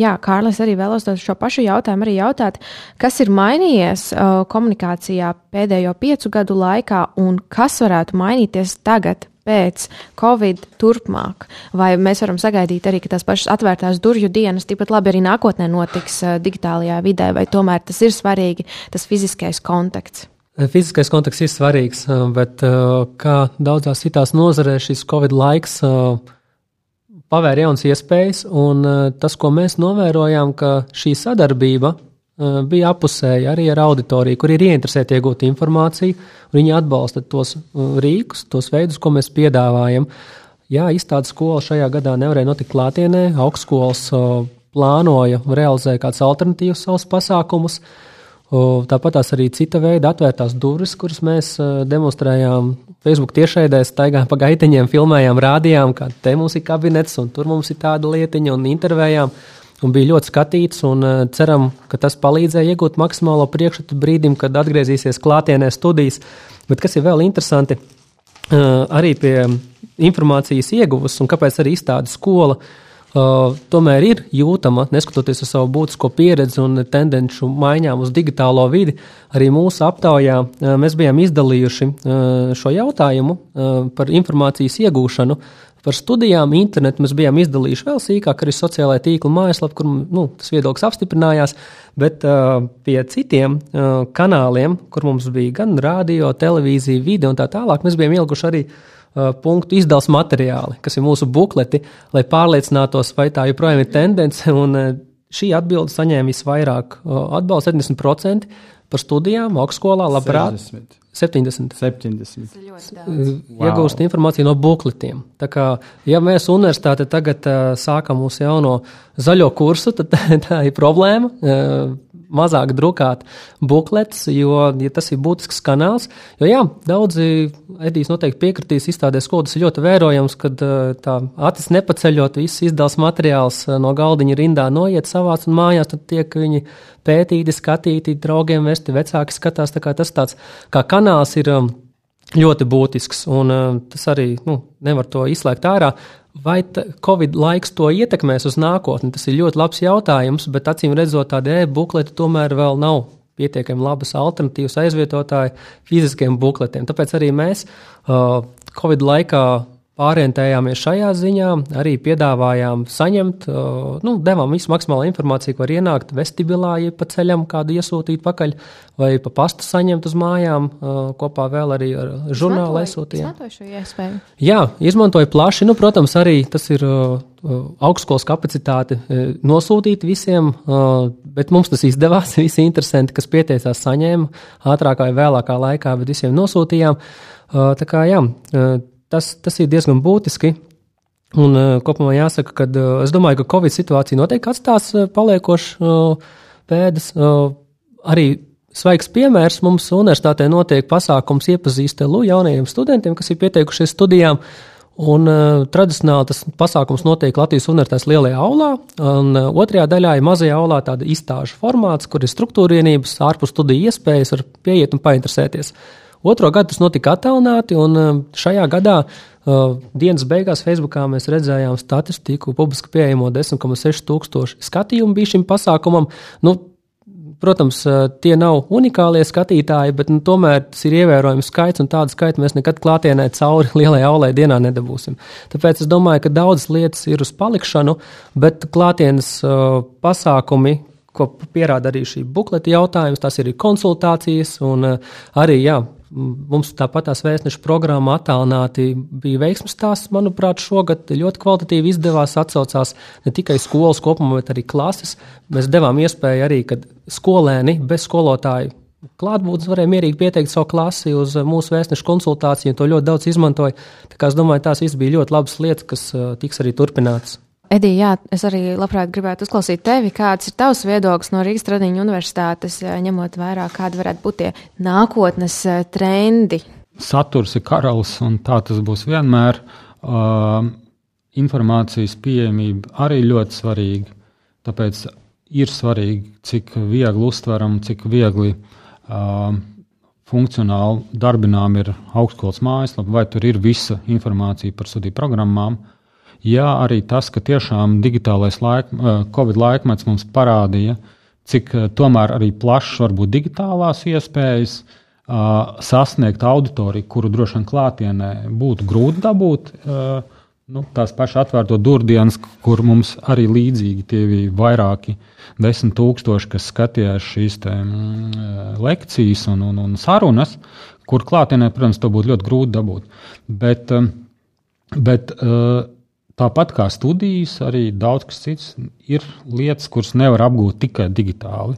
Jā, Kārlis arī vēlos šo pašu jautājumu arī jautāt, kas ir mainījies komunikācijā pēdējo piecu gadu laikā un kas varētu mainīties tagad pēc Covid turpmāk? Vai mēs varam sagaidīt arī, ka tās pašas atvērtās durvju dienas tikpat labi arī nākotnē notiks uh, digitālajā vidē, vai tomēr tas ir svarīgi, tas fiziskais kontakts? Fiziskais kontakts ir svarīgs, bet kā daudzās citās nozarēs šis Covid laiks pavēra jaunas iespējas, un tas, ko mēs novērojām, ka šī sadarbība Eh, bija apusēji arī ar auditoriju, kur ir ieinteresēti iegūt informāciju. Viņi atbalsta tos eh, rīkus, tos veidus, ko mēs piedāvājam. Jā, izstādes skola šajā gadā nevarēja notikt klātienē. Augstskolas eh, plānoja realizēt kādus alternatīvus savus pasākumus. Tāpat tās arī cita veida atvērtās durvis, kuras mēs demonstrējām Facebook tiešraidē, staigājām pa gaiteņiem, filmējām, rādījām, ka te mums ir kabinets un tur mums ir tāda lietiņa un intervējām. Uh, un bija ļoti skatīts. Un, uh, ceram, ka tas palīdzēja iegūt maksimālo priekšstatu brīdim, kad atgriezīsies klātienē studijas. Bet kas ir vēl interesanti, uh, arī pie informācijas ieguvas un kāpēc arī izstāde skola. Uh, tomēr ir jūtama, neskatoties uz savu būtisko pieredzi un tendenci maiņām uz digitālo vidi. Arī mūsu aptaujā uh, mēs bijām izdalījuši uh, šo jautājumu par informācijas iegūšanu Par studijām internetu mēs bijām izdalījuši vēl sīkāk, arī sociālajā tīkla mājaslapā, kur nu, tas viedoklis apstiprinājās. Bet uh, pie citiem uh, kanāliem, kur mums bija gan radio, televīzija, video un tā tālāk, mēs bijām ielikuši arī uh, punktu izdevuma materiāli, kas ir mūsu bukleti, lai pārliecinātos, vai tā joprojām ir tendence. Un, uh, šī atbilde saņēma visvairāk atbalstu, 70% par studijām, augstskolā, labprāt. 60. 70. 70. Iegūst wow. informāciju no bukletiem. Tā kā, ja mēs universitāte tagad uh, sākam mūsu jauno zaļo kursu, tad tā ir problēma. Uh, mazāk drukāt buklets, jo ja tas ir būtisks kanāls. Jo, jā, daudzi Edijs noteikti piekritīs izstādē skolu. Tas ir ļoti vērojams, kad tā acis nepaceļot, viss izdevums materiāls no galdiņa rindā noiet savāc un mājās, tad tiek viņi pētīti, skatīti, draugiem vesti, vecāki skatās. Tā kā tas tāds kā kanāls ir um, ļoti būtisks, un um, tas arī nu, nevar to izslēgt ārā. Vai Covid laiks to ietekmēs uz nākotni? Tas ir ļoti labs jautājums, bet acīm redzot, tāda e-bukleta tomēr vēl nav pietiekami labas alternatīvas aizvietotāji fiziskiem bukletiem. Tāpēc arī mēs uh, Covid laikā Pārientējāmies šajā ziņā, arī piedāvājām saņemt, nu, devām visu maksimālo informāciju, ko var ienākt vestibilā, ja pa ceļam kādu iesūtīt pakaļ, vai pa pastu saņemt uz mājām, kopā vēl arī ar žurnālu aizsūtījām. Jā, izmantoju plaši. Nu, protams, arī tas ir augstskolas kapacitāte nosūtīt visiem, bet mums tas izdevās. Visi interesanti, kas pieteicās, saņēma ātrākā vai vēlākā laikā, bet visiem nosūtījām. Tā kā jā, Tas, tas ir diezgan būtiski. Un, uh, kopumā jāsaka, ka uh, es domāju, ka Covid situācija noteikti atstās uh, paliekošas pēdas. Arī svaigs piemērs mums universitātē notiek pasākums iepazīst LU jaunajiem studentiem, kas ir pieteikušies studijām. Un, uh, tradicionāli tas pasākums notiek Latvijas Universitātes lielajā aulā, un uh, otrajā daļā ir mazajā aulā tāda izstāžu formāts, kur ir struktūra vienības, ārpus studiju iespējas, var pieiet un painteresēties. Uh, Otro gadu tas notika attālināti, un um, šajā gadā uh, dienas beigās Facebookā mēs redzējām statistiku, publiski pieejamo 10,6 tūkstoši skatījumu bija šim pasākumam. Nu, Protams, uh, tie nav unikālie skatītāji, bet nu, tomēr tas ir ievērojams skaits, un tādu skaitu mēs nekad klātienē cauri lielai aulai dienā nedabūsim. Tāpēc es domāju, ka daudzas lietas ir uz palikšanu, bet klātienes uh, pasākumi, ko pierāda arī šī bukleta jautājums, tas ir konsultācijas un uh, arī jā, Mums tāpat tās vēstneša programma attālināti bija veiksmes stāsts. Manuprāt, šogad ļoti kvalitatīvi izdevās. Atcaucās ne tikai skolas kopumā, bet arī klases. Mēs devām iespēju arī, kad skolēni bez skolotāju klātbūtnes varēja mierīgi pieteikt savu klasi uz mūsu vēstneša konsultāciju, un to ļoti daudz izmantoja. Tā kā es domāju, tās viss bija ļoti labas lietas, kas tiks arī turpinātas. Edija, jā, es arī labprāt gribētu uzklausīt tevi. Kāds ir tavs viedoklis no Rīgas Tradiņu universitātes, ņemot vērā, kādi varētu būt tie nākotnes trendi? Saturs ir karalis, un tā tas būs vienmēr. Uh, informācijas pieejamība arī ļoti svarīga. Tāpēc ir svarīgi, cik viegli uztveram, cik viegli uh, funkcionāli darbinām ir augstskolas mājaslapa, vai tur ir visa informācija par studiju programmām. Uh, Jā, arī tas, ka tiešām digitālais laik, eh, Covid laikmets mums parādīja, cik eh, tomēr arī plašs var būt digitālās iespējas eh, sasniegt auditoriju, kuru droši vien klātienē būtu grūti dabūt. Nu, tās pašas atvērto durvdienas, kur mums arī līdzīgi tie bija vairāki desmit tūkstoši, kas skatījās šīs te, mm, lekcijas un, un, un sarunas, kur klātienē, protams, to būtu ļoti grūti dabūt. Bet, bet uh, Tāpat kā studijas, arī daudz kas cits ir lietas, kuras nevar apgūt tikai digitāli.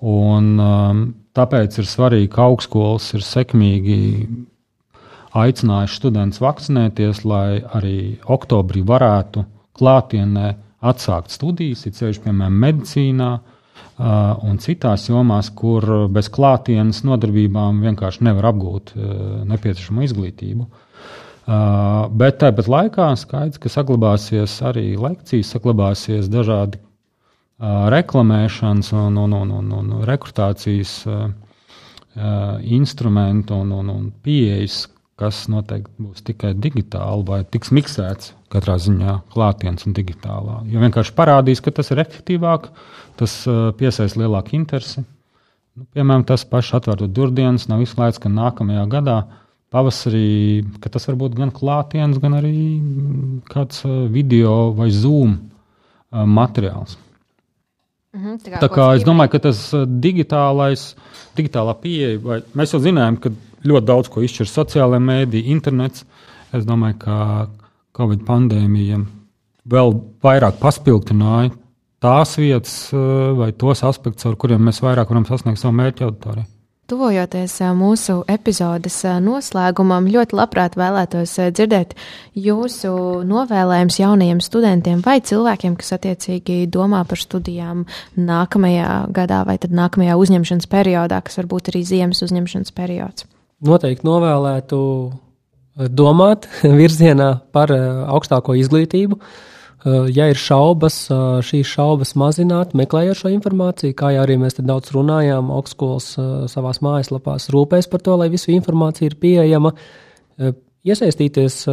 Un, um, tāpēc ir svarīgi, ka augstskolas ir sekmīgi aicinājuši studentus vakcinēties, lai arī oktobrī varētu klātienē atsākt studijas, it sevišķi, piemēram, medicīnā uh, un citās jomās, kur bez klātienes nodarbībām vienkārši nevar apgūt uh, nepieciešamo izglītību. Uh, bet tāpat laikā skaidrs, ka saglabāsies arī lekcijas, saglabāsies dažādi reklamēšanas un, un, un, un, un rekrutācijas instrumenti un, un, un pieejas, kas noteikti būs tikai digitāli vai tiks miksēts katrā ziņā klātienes un digitālā. Jo vienkārši parādīs, ka tas ir efektīvāk, tas piesaista lielāku interesi. Nu, piemēram, tas pašs atvērto durvdienas nav izslēgts, ka nākamajā gadā uh, pavasarī, ka tas var būt gan klātienes, gan arī mm, kāds video vai zoom materiāls. Mhm, tā kā, tā kā es domāju, ka tas digitālais, digitālā pieeja, vai mēs jau zinājām, ka ļoti daudz ko izšķir sociālajā mēdī, internets. Es domāju, ka Covid pandēmija vēl vairāk paspildināja tās vietas vai tos aspektus, ar kuriem mēs vairāk varam sasniegt savu mērķu auditoriju. Tuvojoties mūsu epizodes noslēgumam, ļoti labprāt vēlētos dzirdēt jūsu novēlējumus jaunajiem studentiem vai cilvēkiem, kas attiecīgi domā par studijām nākamajā gadā vai tad nākamajā uzņemšanas periodā, kas varbūt arī ziemas uzņemšanas periods. Noteikti novēlētu domāt virzienā par augstāko izglītību Eh, ja ir šaubas, eh, šīs šaubas mazināt, meklējot šo informāciju, kā arī mēs te daudz runājām, augstskolas eh, savā mājaslapās rūpēs par to, lai visa informācija ir pieejama, iesaistīties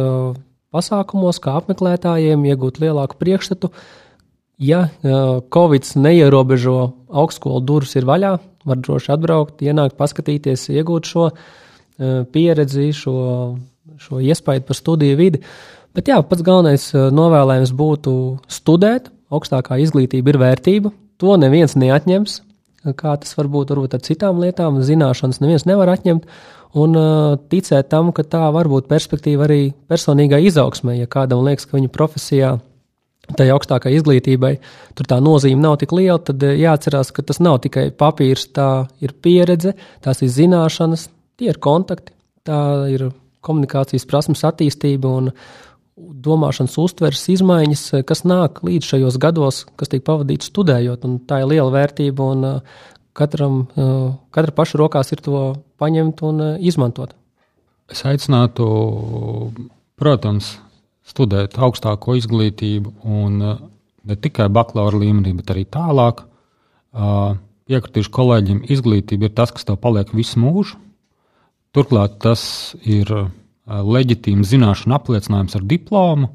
pasākumos, kā apmeklētājiem, iegūt lielāku priekšstatu. Ja Covid neierobežo augstskolu durvis ir vaļā, var droši atbraukt, ienākt, paskatīties, iegūt šo pieredzi, šo, šo iespēju par studiju vidi. Uh, Bet jā, pats galvenais eh, novēlējums būtu studēt. Augstākā izglītība ir vērtība. To neviens neatņems. Kā tas var būt varbūt ar citām lietām, zināšanas neviens nevar atņemt. Un uh, ticēt tam, ka tā var būt perspektīva arī personīgai izaugsmai. Ja kādam liekas, ka viņa profesijā tai augstākai izglītībai tur tā nozīme nav tik liela, tad eh, jāatcerās, ka tas nav tikai papīrs, tā ir pieredze, tās ir zināšanas, tie ir kontakti, tā ir komunikācijas prasmes attīstība un, domāšanas uztveres izmaiņas, eh, kas nāk līdz šajos gados, kas tiek pavadīts studējot. Tā ir liela vērtība, un eh, katram, eh, katra paša rokās ir to paņemt un izmantot. Es aicinātu, protams, studēt augstāko izglītību, un ne tikai bakalaura līmenī, bet arī tālāk. Piekritīšu kolēģiem, izglītība ir tas, kas tev paliek visu mūžu. Turklāt tas ir leģitīms zināšanu apliecinājums ar diplomu.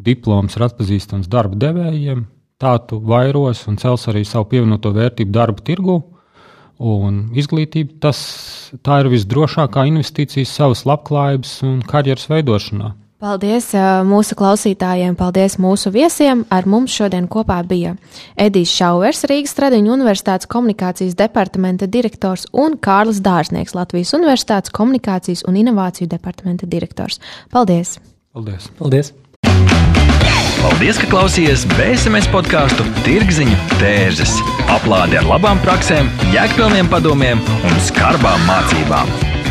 Diploms ir atpazīstams darba devējiem. Tā tu vairos un cels arī savu pievienoto vērtību darba tirgu. Un izglītība tas, ir visdrošākā investīcija savas labklājības un karjeras veidošanā. Paldies mūsu klausītājiem, paldies mūsu viesiem. Ar mums šodien kopā bija Edijs Šauvers, Rīgas Tradiņu Universitātes komunikācijas departamenta direktors un Kārlis Dārznieks, Latvijas Universitātes komunikācijas un inovāciju departamenta direktors. Paldies! Paldies! Paldies! Paldies, ka klausījāties BSMS podkāstu Tirziņu tērzes. Aplādi ar labām praktiskām, jēgpilniem padomiem un skarbām mācībām.